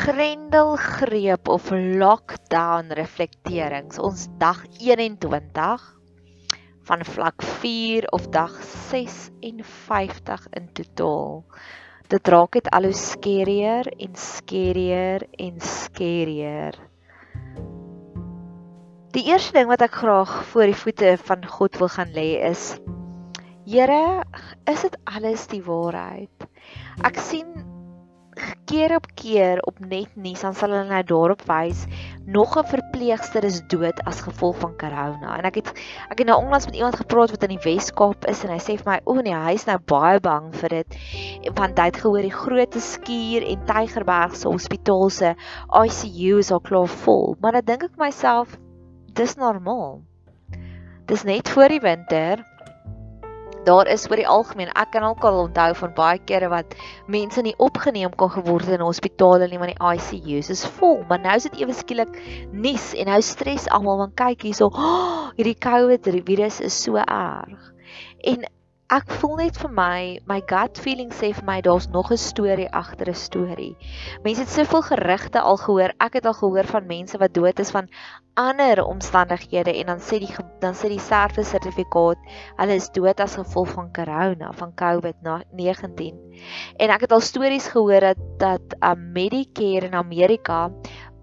Grendelgreep of lockdown reflekterings. Ons dag 21 van vlak 4 of dag 56 in totaal. Dit raak dit al hoe skerier en skerier en skerier. Die eerste ding wat ek graag voor die voete van God wil gaan lê is Here, is dit alles die waarheid? Ek sien keer op keer op net nuus dan sal hulle nou daarop wys nog 'n verpleegster is dood as gevolg van corona. En ek het ek het nou onlangs met iemand gepraat wat in die Wes-Kaap is en hy sê vir my, "O nee, hy is nou baie bang vir dit." Want hy het gehoor die groot skuur en Tygerberg se hospitaal se ICU is al klaar vol. Maar dan dink ek myself, dis normaal. Dis net voor die winter daar is oor die algemeen ek kan ook al onthou van baie kere wat mense nie opgeneem kon geword het in hospitale nie want die ICU's is vol. Maar nou is dit ewe skielik nuus en nou stres almal want kyk hierso oh, hierdie COVID virus is so erg. En ek voel net vir my my gut feeling sê vir my daar's nog 'n storie agter 'n storie. Mense het soveel gerugte al gehoor. Ek het al gehoor van mense wat dood is van ander omstandighede en dan sê die dan sê die sterfte sertifikaat hulle is dood as gevolg van corona, van COVID-19. En ek het al stories gehoor dat dat um, Medicare in Amerika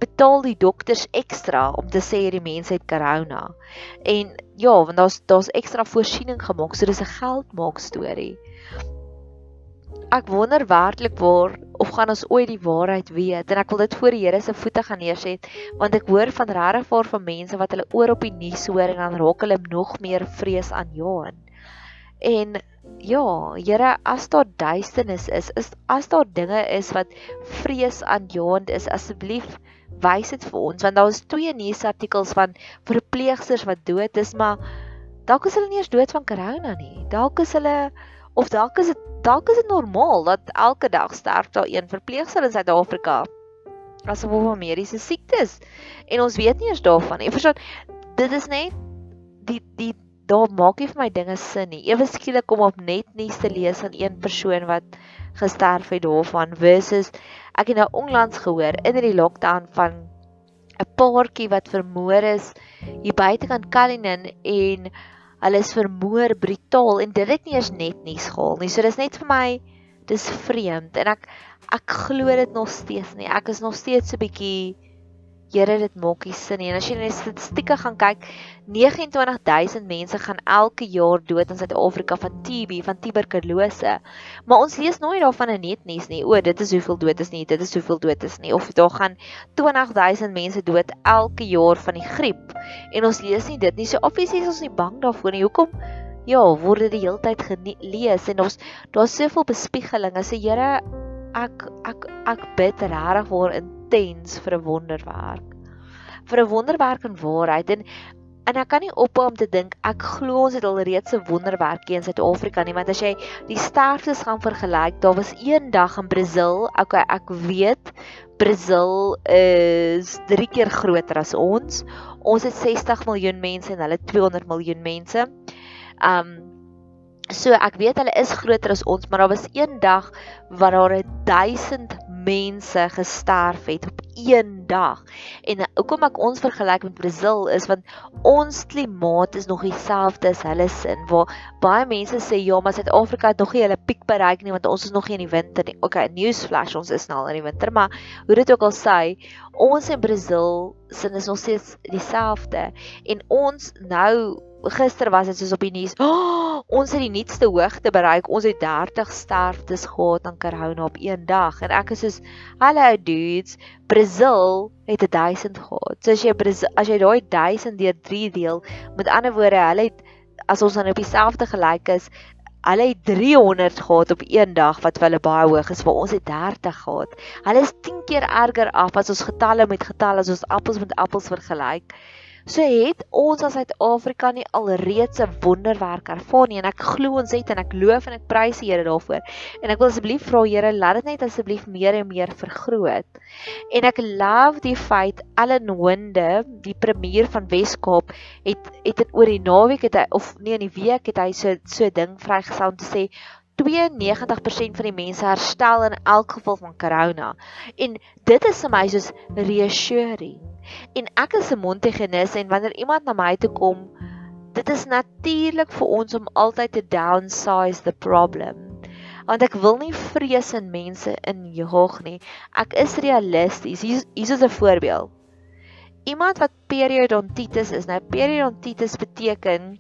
betaal die dokters ekstra om te sê die mense het corona. En ja, want daar's daar's ekstra voorsiening gemaak, so dis 'n geldmaak storie. Ek wonder werklik waar of gaan ons ooit die waarheid weet en ek wil dit voor die Here se voete gaan neerset want ek hoor van regtig van mense wat hulle oor op die nuus hoor en dan raak hulle nog meer vrees aan Johan. En ja, Here, as daar duisternis is, is as daar dinge is wat vrees aan Johan is, asseblief wys dit vir ons want daar is twee nuusartikels van verpleegsters wat dood is, maar dalk is hulle nie eens dood van corona nie. Dalk is hulle of dalk is dit dalk is dit normaal dat elke dag sterf daar een verpleegster in Suid-Afrika as gevolg van mediese siektes. En ons weet nie eens daarvan nie. Verstaan, dit is net die die daar maak nie vir my dinge sin nie. Ewe skielik om op net nuus te lees van een persoon wat gesterf het daarvan versus ek het nou onlangs gehoor in die lockdown van 'n paartjie wat vermoor is hier buitekant Cullinan en hulle is vermoor brutaal en dit het nie eens net nuus gehaal nie. So dis net vir my dis vreemd en ek ek glo dit nog steeds nie. Ek is nog steeds 'n bietjie Here dit maak nie sin nie. En as jy net statistieke gaan kyk, 29000 mense gaan elke jaar dood in Suid-Afrika van TB, van tuberkulose. Maar ons lees nooit daarvan in netnuus nie. O, dit is hoeveel dood is nie, dit is hoeveel dood is nie. Of daar gaan 20000 mense dood elke jaar van die griep. En ons lees nie dit nie. So obviously is ons nie bang daarvoor nie. Hoekom? Ja, word dit die hele tyd gelees en ons daar's soveel bespiegelinge. Sê Here, ek ek ek bid regtig vir intens vir 'n wonderwerk. Vir 'n wonderwerk in waarheid en en ek kan nie ophou om te dink ek glo ons het al reeds 'n wonderwerk hier in Suid-Afrika nie want as jy die sterftes gaan vergelyk, daar was een dag in Brasil, okay, ek weet Brasil is 3 keer groter as ons. Ons het 60 miljoen mense en hulle 200 miljoen mense. Um so ek weet hulle is groter as ons, maar daar was een dag waar daar 1000 mense gesterf het op een dag. En hoekom ek ons vergelyk met Brasil is want ons klimaat is nog dieselfde as hulle sin waar baie mense sê ja, maar Suid-Afrika het nog nie hulle piek bereik nie want ons is nog nie in die winter nie. Okay, newsflash, ons is nou al in die winter, maar hoe dit ook al sê, ons in Brasil sin is nog steeds dieselfde en ons nou gister was dit soos op die nuus. Oh, ons het die nuutste hoogte bereik. Ons het 30 sterftes gehad aan corona op een dag. En ek is soos, "Hallo dudes, Brazil het 1000 gehad." So as jy as jy daai 1000 deur 3 deel, met ander woorde, hulle het as ons dan op dieselfde gelyk is, hulle het 300 gehad op een dag wat vir hulle baie hoog is, waar ons het 30 gehad. Hulle is 10 keer erger af as ons getalle met getalle as ons appels met appels vergelyk. So het ons as Suid-Afrika nie alreeds 'n wonderwerk ervaar nie en ek glo ons het en ek loof en ek prys die Here daarvoor. En ek wil asseblief vra Here, laat dit net asseblief meer en meer vergroot. En ek love die feit Allan Winde, die premier van Wes-Kaap, het het dit oor die naweek het hy of nee in die week het hy so so ding vrygestel om te sê 92% van die mense herstel in elk geval van corona. En dit is vir my soos reassuring. En ek is 'n Montigenis en wanneer iemand na my toe kom, dit is natuurlik vir ons om altyd te downsize the problem. Want ek wil nie vrees in mense injaag nie. Ek is realisties. Hier is 'n voorbeeld. Iemand wat periodontitis is, nou periodontitis beteken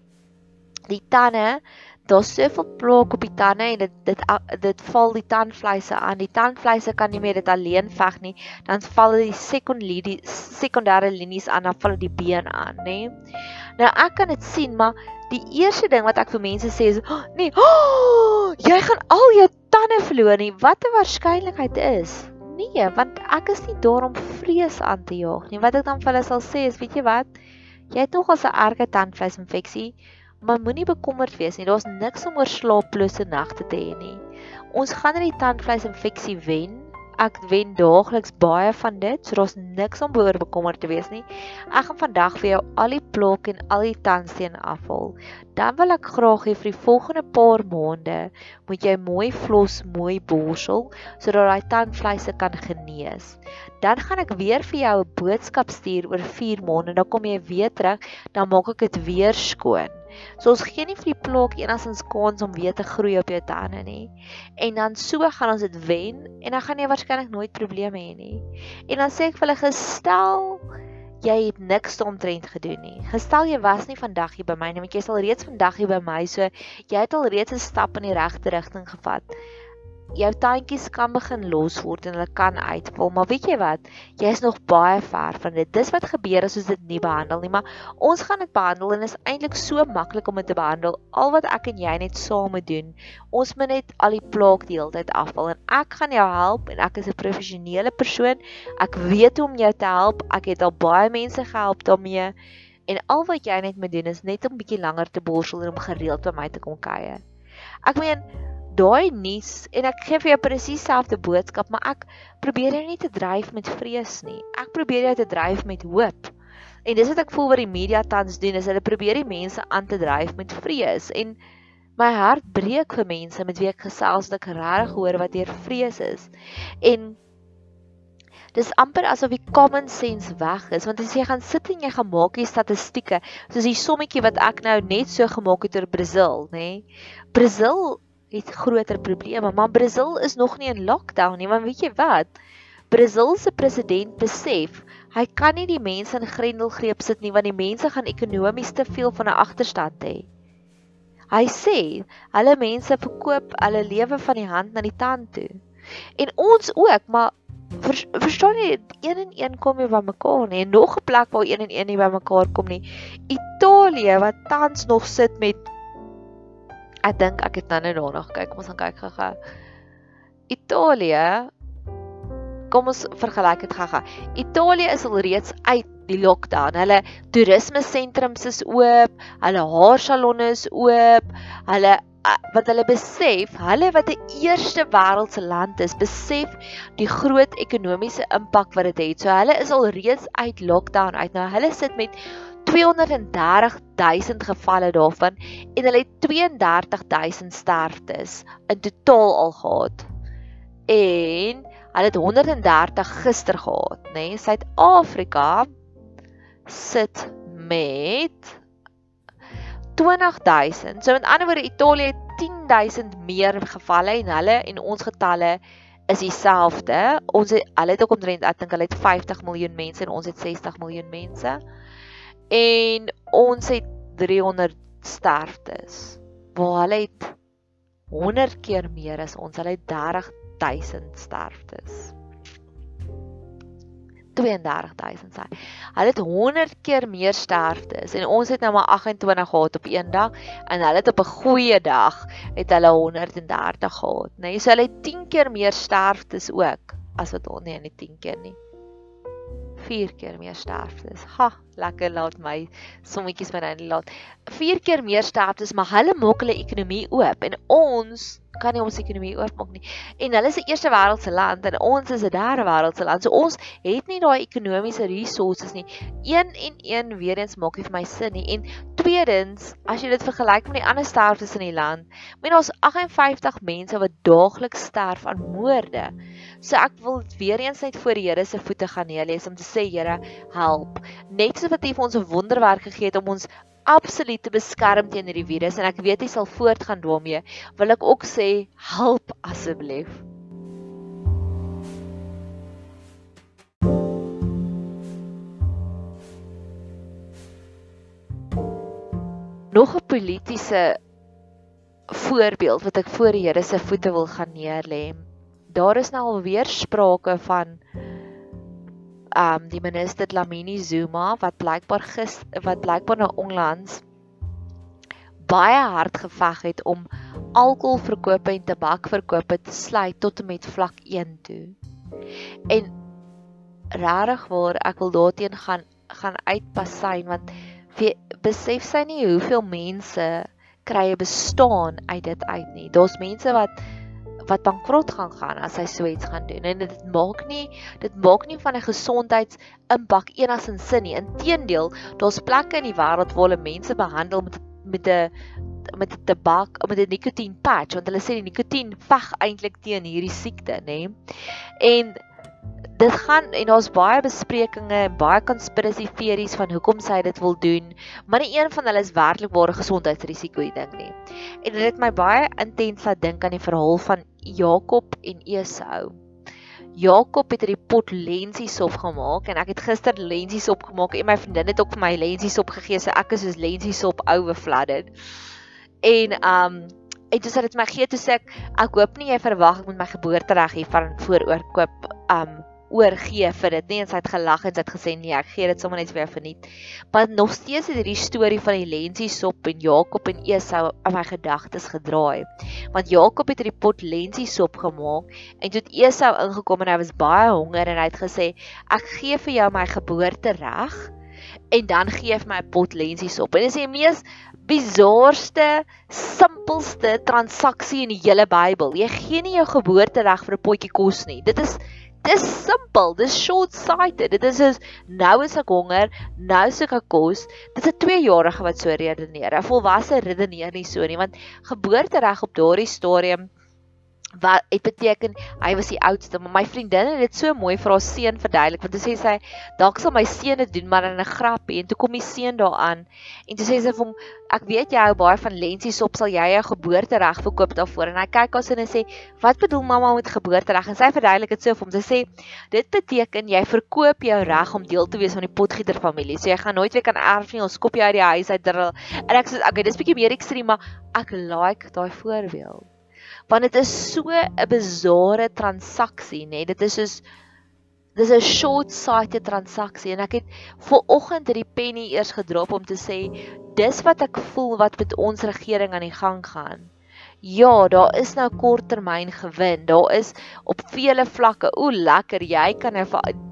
die tande daar's soveel plaak op die tande en dit dit dit val die tandvleise aan. Die tandvleise kan nie meer dit alleen veg nie. Dan val die sekondêre sekondêre linies aan, dan val die been aan, nê? Nou ek kan dit sien, maar die eerste ding wat ek vir mense sê is, oh, "Nee, oh, jy gaan al jou tande verloor nie. Wat 'n waarskynlikheid is?" Nee, want ek is nie daar om vrees aan te jaag nie. Wat ek dan vir hulle sal sê is, weet jy wat? Jy het nog 'n erge tandvleisinfeksie maar moenie bekommerd wees nie. Daar's niks om oor slaaplose nagte te hê nie. Ons gaan in die tandvleisinfeksie wen ek wen daagliks baie van dit, so daar's niks om oor bekommerd te wees nie. Ek gaan vandag vir jou al die plok en al die tandsteen afhaal. Dan wil ek graag hê vir die volgende paar maande moet jy mooi flos, mooi borsel sodat daai tandvleise kan genees. Dan gaan ek weer vir jou 'n boodskap stuur oor 4 maande, dan kom jy weer terug, dan maak ek dit weer skoon. So ons gee nie vir die plok enigstens kans om weer te groei op jou tande nie. En dan so gaan ons dit wen en dan gaan jy waarskynlik nooit probleme hê nie. En dan sê ek vir hulle gestel jy het niks omtrent gedoen nie. Gestel jy was nie vandag hier by my nie, want jy sal reeds vandag hier by my, so jy het al reeds 'n stap in die regte rigting gevat jou tandjies kan begin los word en hulle kan uitval, maar weet jy wat? Jy is nog baie ver van dit. Dis wat gebeur as ons dit nie behandel nie, maar ons gaan dit behandel en is eintlik so maklik om dit te behandel. Al wat ek en jy net saam moet doen, ons moet net al die plaak die hele tyd afval en ek gaan jou help en ek is 'n professionele persoon. Ek weet hoe om jou te help. Ek het al baie mense gehelp daarmee. En al wat jy net moet doen is net om bietjie langer te borsel en om gereeld by my te kom kuier. Ek meen daai nuus en ek gee vir jou presies dieselfde boodskap, maar ek probeer jou nie te dryf met vrees nie. Ek probeer jou te dryf met hoop. En dis wat ek voel wat die media tans doen, is hulle probeer die mense aan te dryf met vrees en my hart breek vir mense met wie ek gesels dat ek regtig hoor wat hier vrees is. En Dis amper asof die common sense weg is want as jy gaan sit en jy gaan maak die statistieke soos die sommetjie wat ek nou net so gemaak het oor Brasil nê Brasil het groter probleme, maar Brasil is nog nie in lockdown nie, want weet jy wat? Brasil se president besef hy kan nie die mense in grendelgreep sit nie want die mense gaan ekonomies te veel van 'n agterstand hê. Hy sê hulle mense verkoop hulle lewe van die hand na die tand toe. En ons ook, maar vers, verstaan jy, een en een kom nie by mekaar nie. En nog 'n plek waar een en een nie by mekaar kom nie. Italië wat tans nog sit met Ek dink ek het nou net daarna gekyk. Kom ons gaan kyk gou-gou. Italië. Kom ons vergelyk dit gou-gou. Italië is al reeds uit die lockdown. Hulle toerisme sentrums is oop, hulle haarsalonne is oop. Hulle wat hulle besef, hulle wat 'n eerste wêreldse land is, besef die groot ekonomiese impak wat dit het, het. So hulle is al reeds uit lockdown uit. Nou hulle sit met 230 000 gevalle daarvan en hulle het 32 000 sterftes in totaal al gehad. En hulle het 130 gister gehad, nê? Nee? Suid-Afrika sit met 20000. So met ander woorde Italië het 10000 meer gevalle en hulle en ons getalle is dieselfde. Ons hulle het ook omtrent ek dink hulle het 50 miljoen mense en ons het 60 miljoen mense en ons het 300 sterftes. Waar hulle het 100 keer meer as ons. Hulle het 30000 sterftes. 32000 sê. Hulle het 100 keer meer sterftes en ons het nou maar 28 gehad op een dag en hulle het op 'n goeie dag het hulle 130 gehad, nê. Nee, so hulle het 10 keer meer sterftes ook as wat ons nie, nie 10 keer nie. 4 keer meer sterftes. Ha, lekker laat my sommetjies nou laat. 4 keer meer sterftes, maar hulle maak hulle ekonomie oop en ons kan nie ons ekonomie oopmaak nie. En hulle is 'n eerste wêreldse land en ons is 'n derde wêreldse land. So ons het nie daai ekonomiese resources nie. Een en een weer eens maak nie vir my sin nie. En tweedens, as jy dit vergelyk met die ander sterftes in die land, meen ons 58 mense wat daagliks sterf aan moorde. So ek wil weer eens net voor die Here se voete gaan neerlees om te sê Here, help. Net so wat U vir ons 'n wonderwerk gegee het om ons absoluut te beskerm teen hierdie virus en ek weet jy sal voortgaan daarmee, wil ek ook sê help asseblief. Nog 'n politieke voorbeeld wat ek voor die Here se voete wil gaan neerlê. Daar is nou alweer sprake van um die minister Lamini Zuma wat blykbaar gis wat blykbaar nou onlangs baie hard geveg het om alkoholverkope en tabakverkope te sluit tot en met vlak 1 toe. En rarig waar ek wil daarteen gaan gaan uitpasyn want besef sy nie hoeveel mense krye bestaan uit dit uit nie. Daar's mense wat wat bankrot gaan gaan as hy so iets gaan doen. En dit maak nie dit maak nie van 'n gesondheidsimpak enigsins sin nie. Inteendeel, daar's plekke in die wêreld waar hulle mense behandel met met 'n met 'n tabak, met 'n nikotien patch want hulle sê die nikotien veg eintlik teen hierdie siekte, nê. En dit gaan en daar's baie besprekings en baie konspirasie teorieë van hoekom sy dit wil doen, maar nie een van hulle is werklik ware gesondheidsrisiko die ding nie. En dit het my baie intens laat dink aan die verhaal van Jakob en Esau. Jakob het hierdie pot lensiesop gemaak en ek het gister lensiesop gemaak en my vriendin het ook vir my lensiesop gegee, so ek is soos lensiesop overflooded. En um en toe sê dit my gee toe sê ek ek hoop nie jy verwag ek moet my geboortereg hier van vooroorkoop um oorgee vir dit nie en sy het gelag en sy het gesê nee ek gee dit sommer net vir jou verniet. Maar nog steeds het hierdie storie van die lensiesop en Jakob en Esau in my gedagtes gedraai. Want Jakob het hierdie pot lensiesop gemaak en toe Esau ingekom en hy was baie honger en hy het gesê ek gee vir jou my geboortereg en dan gee vir my 'n pot lensiesop. En dit is die mees bizarste, simpelste transaksie in die hele Bybel. Jy gee nie jou geboortereg vir 'n potjie kos nie. Dit is Dis simpel, dis short-sighted. Dit is soos nou is ek honger, nou soek ek kos. Dis 'n 2-jarige wat so redeneer. 'n Volwasse redeneer nie so nie, want geboortereg op daardie stadium wat dit beteken hy was die oudste maar my vriendin het dit so mooi vir haar seun verduidelik want sy sê sy dalk sal my seun dit doen maar in 'n grappie en toe kom die seun daaraan en toe sê sy vir hom ek weet jy hou baie van lensiesop sal jy jou geboortereg verkoop daarvoor? En hy kyk haar sin en sê wat bedoel mamma met geboortereg en sy verduidelik dit so vir hom sy sê dit beteken jy verkoop jou reg om deel te wees van die potgieter familie so jy gaan nooit weer kan erf nie ons kop jy uit die huis uit dril. En ek sê okay dis bietjie meer ekstreem maar ek like daai voorbeeld want dit is so 'n bizarre transaksie, nê? Nee? Dit is soos dis 'n short-sighted transaksie en ek het ver oggend hierdie penny eers gedrop om te sê dis wat ek voel wat met ons regering aan die gang gaan. Ja, daar is nou korttermyn gewin. Daar is op vele vlakke. O, lekker. Jy kan nou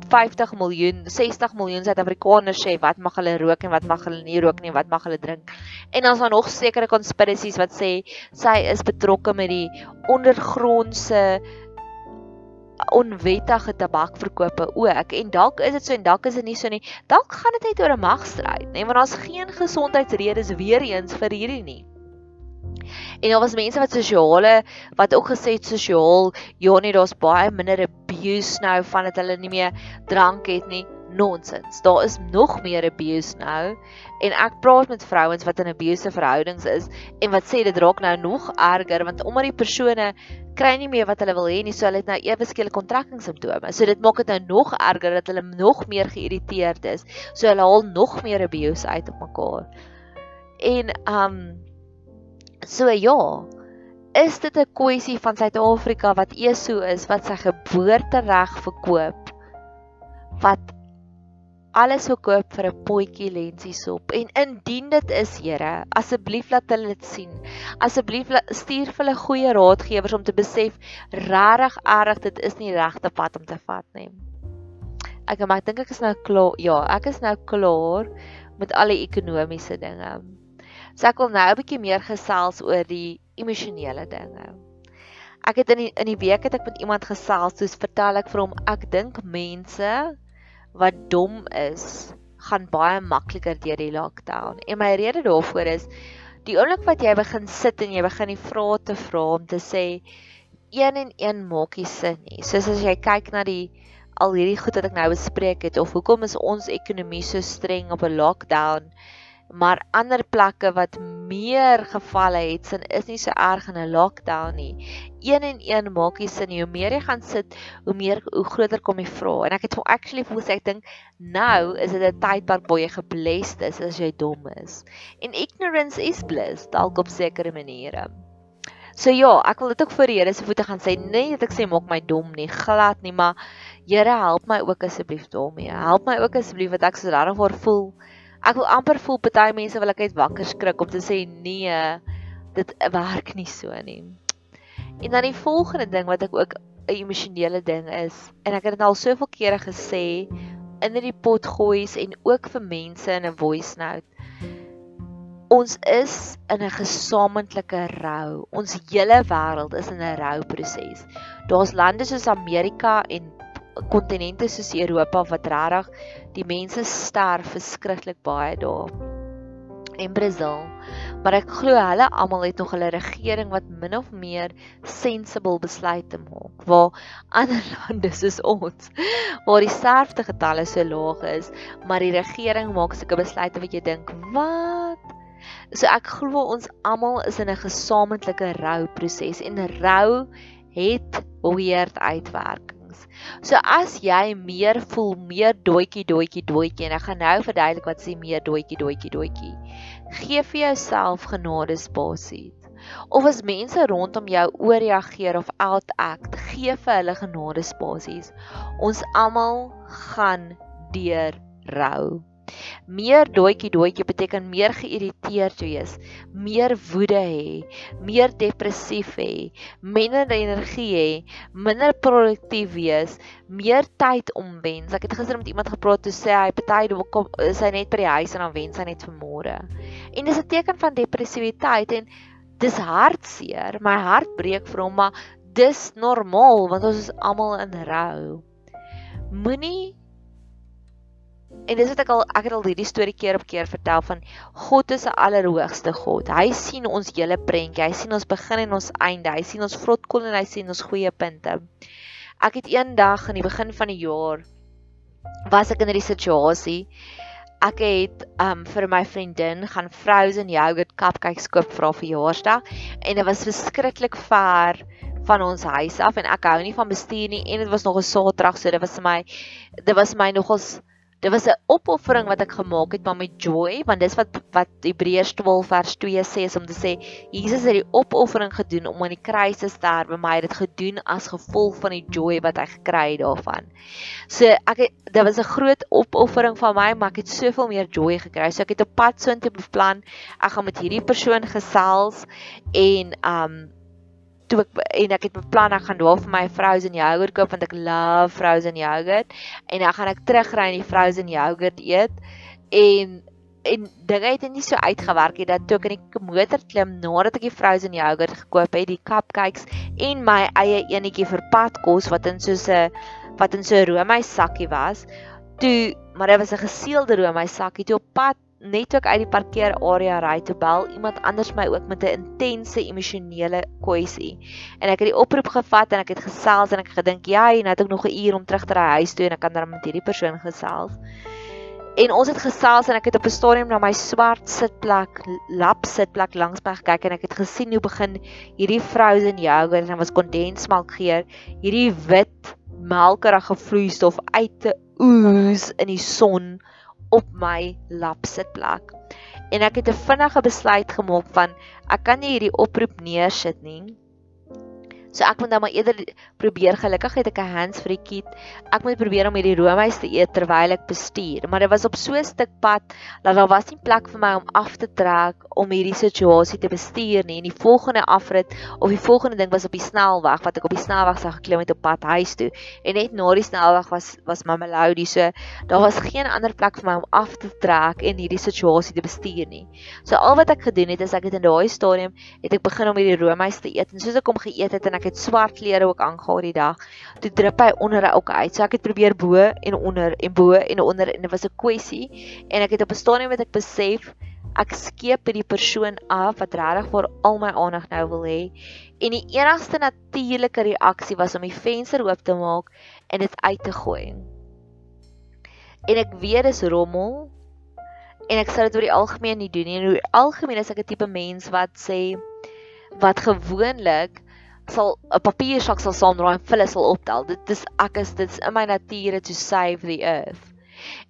50 miljoen, 60 miljoen Suid-Afrikaners sê wat mag hulle rook en wat mag hulle nie rook nie, wat mag hulle drink. En dan is daar nog sekere konspirasies wat sê sy is betrokke met die ondergrondse onwettige tabakverkope ook. En dalk is dit so en dalk is dit nie so nie. Dalk gaan dit net oor 'n magstryd, nê, want daar's geen gesondheidsredes weer eens vir hierdie nie. En daar was mense wat sosiale wat ook gesê het sosiaal, ja nee, daar's baie minder abuse nou van dit hulle nie meer drank het nie. Nonsens. Daar is nog meer abuse nou en ek praat met vrouens wat in abusive verhoudings is en wat sê dit raak nou nog erger want omdat die persone kry nie meer wat hulle wil hê nie, so hulle het nou ewe skielik kontrakkingssimptome. So dit maak dit nou nog erger dat hulle nog meer geïrriteerd is. So hulle haal nog meer abuse uit op mekaar. En um So ja, is dit 'n kwessie van Suid-Afrika wat eso is wat sy geboortereg verkoop wat alles verkoop vir 'n potjie lensiesop en indien dit is Here asseblief laat hulle dit sien. Asseblief stuur vir hulle goeie raadgewers om te besef regtig erg dit is nie regte pad om te vat nie. Ek maar ek dink ek is nou klaar ja ek is nou klaar met al die ekonomiese dinge So ek wil nou 'n bietjie meer gesels oor die emosionele dinge. Ek het in die, in die week het ek met iemand gesels, soos vertel ek vir hom ek dink mense wat dom is, gaan baie makliker deur die lockdown. En my rede daarvoor is die oomblik wat jy begin sit en jy begin die vrae te vra om te sê een en een maak nie sin nie. Soos as jy kyk na die al hierdie goed wat ek nou bespreek het of hoekom is ons ekonomie so streng op 'n lockdown? Maar ander plekke wat meer gevalle het, sin is nie so erg in 'n lockdown nie. Een en een maak nie sin nie. Hoe meer jy gaan sit, hoe meer hoe groter kom die vrae. En ek het vir actually voel sê ek dink nou is dit 'n tydperk waar jy geblessed is as jy dom is. En ignorance is bliss dalk op sekere maniere. So ja, ek wil dit ook voor die Here se voete gaan sê, nee dat ek sê maak my dom nie, glad nie, maar Here help my ook asseblief daarmee. Help my ook asseblief dat ek so regtig voel Ek wil amper voel party mense wil ek uit wakker skrik om te sê nee, dit werk nie so nie. En dan die volgende ding wat ek ook 'n emosionele ding is en ek het dit al soveel kere gesê in die pot gooies en ook vir mense in 'n voice note. Ons is in 'n gesamentlike rou. Ons hele wêreld is in 'n rouproses. Daar's lande soos Amerika en kontinente soos Europa wat regtig die mense sterf verskriklik baie daar. En Brasil. Maar ek glo hulle almal het nog hulle regering wat min of meer sensible besluite maak. Waar ander lande soos ons waar die sterftegetalle so laag is, maar die regering maak sulke besluite wat jy dink, "Wat?" So ek glo ons almal is in 'n gesamentlike rouproses en rou het weird uitwerk goeders. So as jy meer voel, meer doetjie doetjie doetjie en ek gaan nou verduidelik wat sê meer doetjie doetjie doetjie. Gee vir jouself genadespasie. Of as mense rondom jou ooreageer of outact, gee vir hulle genadespasies. Ons almal gaan deur rou. Meer doetjie doetjie beteken meer geïrriteerd wees, meer woede hê, meer depressief hê, minder energie hê, minder produktief wees, meer tyd omwens. Ek het gister met iemand gepraat toe sê hy party kom is hy net by die huis en dan wens hy net vir môre. En dis 'n teken van depressiwiteit en dis hartseer. My hart breek vir hom, maar dis normaal want ons is almal in rou. Moenie En dis wat ek al ek het al hierdie storie keer op keer vertel van God is 'n allerhoogste God. Hy sien ons hele prentjie. Hy sien ons begin en ons einde. Hy sien ons vrotkol en hy sien ons goeie punte. Ek het eendag in die begin van die jaar was ek in 'n situasie. Ek het um vir my vriendin gaan frozen yogurt cupcakes koop vir haar verjaarsdag en dit was verskriklik ver van ons huis af en ek hou nie van bestuur nie en dit was nog 'n Saterdag so dit was my dit was my nogals Dit was 'n opoffering wat ek gemaak het maar met joy want dis wat wat Hebreërs 12 vers 2 sê is om te sê Jesus het die opoffering gedoen om aan die kruis te sterf maar hy het dit gedoen as gevolg van die joy wat hy gekry het daarvan. So ek het dit was 'n groot opoffering van my maar ek het soveel meer joy gekry. So ek het 'n pad soontoe beplan. Ek gaan met hierdie persoon gesels en um toe ek en ek het beplan ek gaan daar vir my frozen yogurt koop want ek love frozen yogurt en dan gaan ek terugry en die frozen yogurt eet. En en dinge het nie so uitgewerk nie dat toe ek in die motor klim nadat ek die frozen yogurt gekoop het die cupcakes en my eie enetjie vir padkos wat in so 'n wat in so 'n roomys sakkie was toe maar dit was 'n geseelde roomys sakkie toe op pad net ek uit die parkeerarea ry toe bel iemand anders my ook met 'n intense emosionele kwessie. En ek het die oproep gevat en ek het gesels en ek gedink, "Ja, nou het ek nog 'n uur om terug te ry huis toe en ek kan dan met hierdie persoon gesels." En ons het gesels en ek het op 'n stadium na my swart sitplek, lap sitplek langs my gekyk en ek het gesien hoe begin hierdie frozen yogurt en was kondensmelk geur, hierdie wit melkerige vloeistof uit te oes in die son op my lap sitplek. En ek het 'n vinnige besluit gemaak van ek kan nie hierdie oproep neersit nie. So ek moet nou maar eerder probeer gelukkig het ek 'n hands-free kit. Ek moet probeer om hierdie roomys te eet terwyl ek bestuur, maar dit was op so 'n stuk pad dat daar was nie plek vir my om af te trek om hierdie situasie te bestuur nie. En die volgende afrit of die volgende ding was op die snelweg wat ek op die snelweg sou geklim het op pad huis toe. En net na die snelweg was was Mamelodi, so daar was geen ander plek vir my om af te trek en hierdie situasie te bestuur nie. So al wat ek gedoen het is ek het in daai stadium het ek begin om hierdie roomys te eet en soos ek hom geëet het en ek ek het swart klere ook aangehad die dag. Toe drup hy onder ook uit. So ek het probeer bo en onder en bo en onder en dit was 'n kwessie en ek het op 'n stadium wat ek besef ek skeep hierdie persoon af wat regtig vir al my aandag nou wil hê en die enigste natuurlike reaksie was om die venster oop te maak en dit uit te gooi. En ek weet dis rommel en ek sou dit oor die algemeen nie doen nie. En oor algemeen is ek 'n tipe mens wat sê wat gewoonlik sal 'n papiersak sal saamdraai en hulle sal optel. Dit is ek is dit's in my nature to save the earth.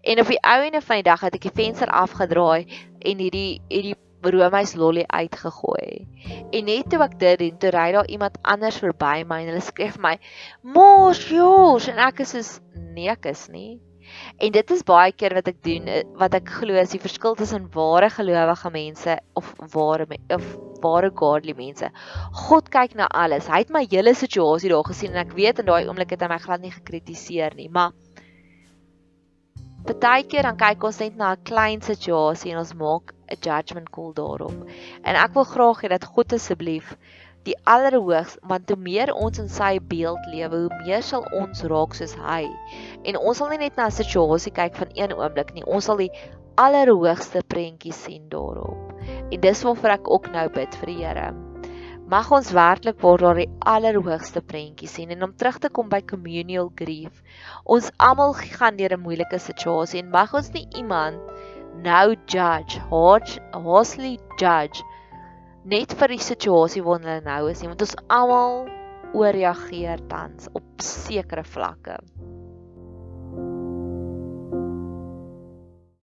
En op die ou ene van die dag het ek die venster afgedraai en hierdie hierdie roomys lolly uitgegooi. En net toe ek dit doen, toe ry daar iemand anders verby my en hulle skryf my: "Mos, Jos." En ek is so nee, ek is nie. En dit is baie keer wat ek doen eh, wat ek glo is die verskil tussen ware gelowige mense of ware of ware godly mense. God kyk na alles. Hy het my hele situasie daar gesien en ek weet in daai oomblik het hy my glad nie gekritiseer nie, maar Partykeer dan kyk ons net na 'n klein situasie en ons maak 'n judgement call daarop. En ek wil graag hê dat God asseblief die allerhoogste want hoe meer ons in sy beeld lewe, hoe meer sal ons raak soos hy. En ons sal nie net na 'n situasie kyk van een oomblik nie, ons sal die allerhoogste prentjie sien daarop. En dis waarvoor ek ook nou bid vir die Here. Mag ons werklik waar daar die allerhoogste prentjie sien en om terug te kom by communal grief. Ons almal gaan deur 'n moeilike situasie en mag ons nie iemand nou judge, harshly judge net vir die situasie waarin hulle nou is nie want ons almal ooreageer tans op sekere vlakke.